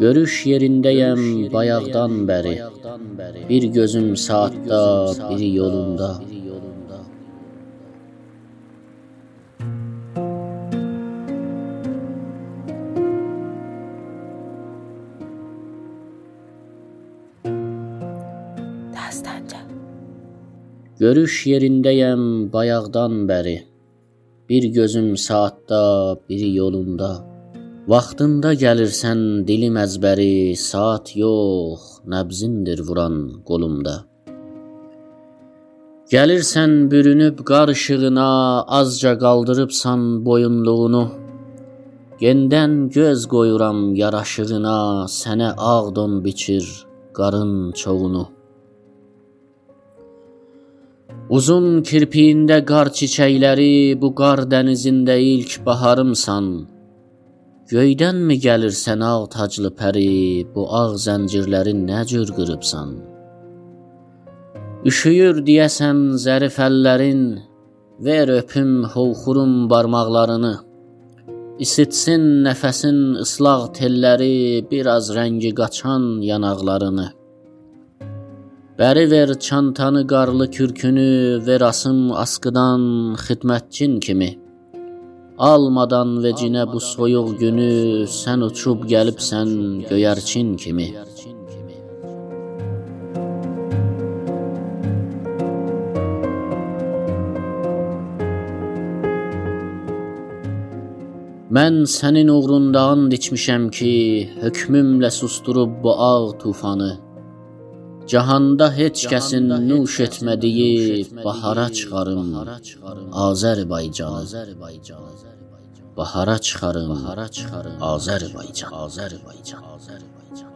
Görüş yerindəyəm bayaqdan bəri. Bir gözüm saatda, biri yolunda. Dastanca. Görüş yerindəyəm bayaqdan bəri. Bir gözüm saatda, biri yolunda. Vaxtında gəlirsən dilim əzbəri, saat yox, nəbzindir vuran qolumda. Gəlirsən bürünüb qar işığına, azca qaldırıbsan boyunluğunu. Gendən göz qoyuram yaraşığına, sənə ağ don biçir qarın çoğunu. Uzun kirpiyində qar çiçəkləri, bu qar dənizində ilk baharımsan. Göydənmi gəlirsən ağ taclı pəri, bu ağ zəncirləri nə cür qırıbsan? Üşüyür deyəsən zərif əllərin, ver öpüm hovxurum barmaqlarını. İsitsin nəfəsin ıslaq telləri, biraz rəngi qaçan yanaqlarını. Bəri ver çantanı qarlı kürkünü, ver asım askıdan xidmətçin kimi. Almadan vecinə bu soyuq günü, sən uçub gəlibsən göyərçin kimi. Mən sənin uğrunda and içmişəm ki, hökmümlə susturub bu ağ tufanı. Cahanda heç kəsin nuş etmədiyi bahara çıxarım Azərbaycanı. Bahara çıxarım Azərbaycan. Azərbaycan. Azərbaycan.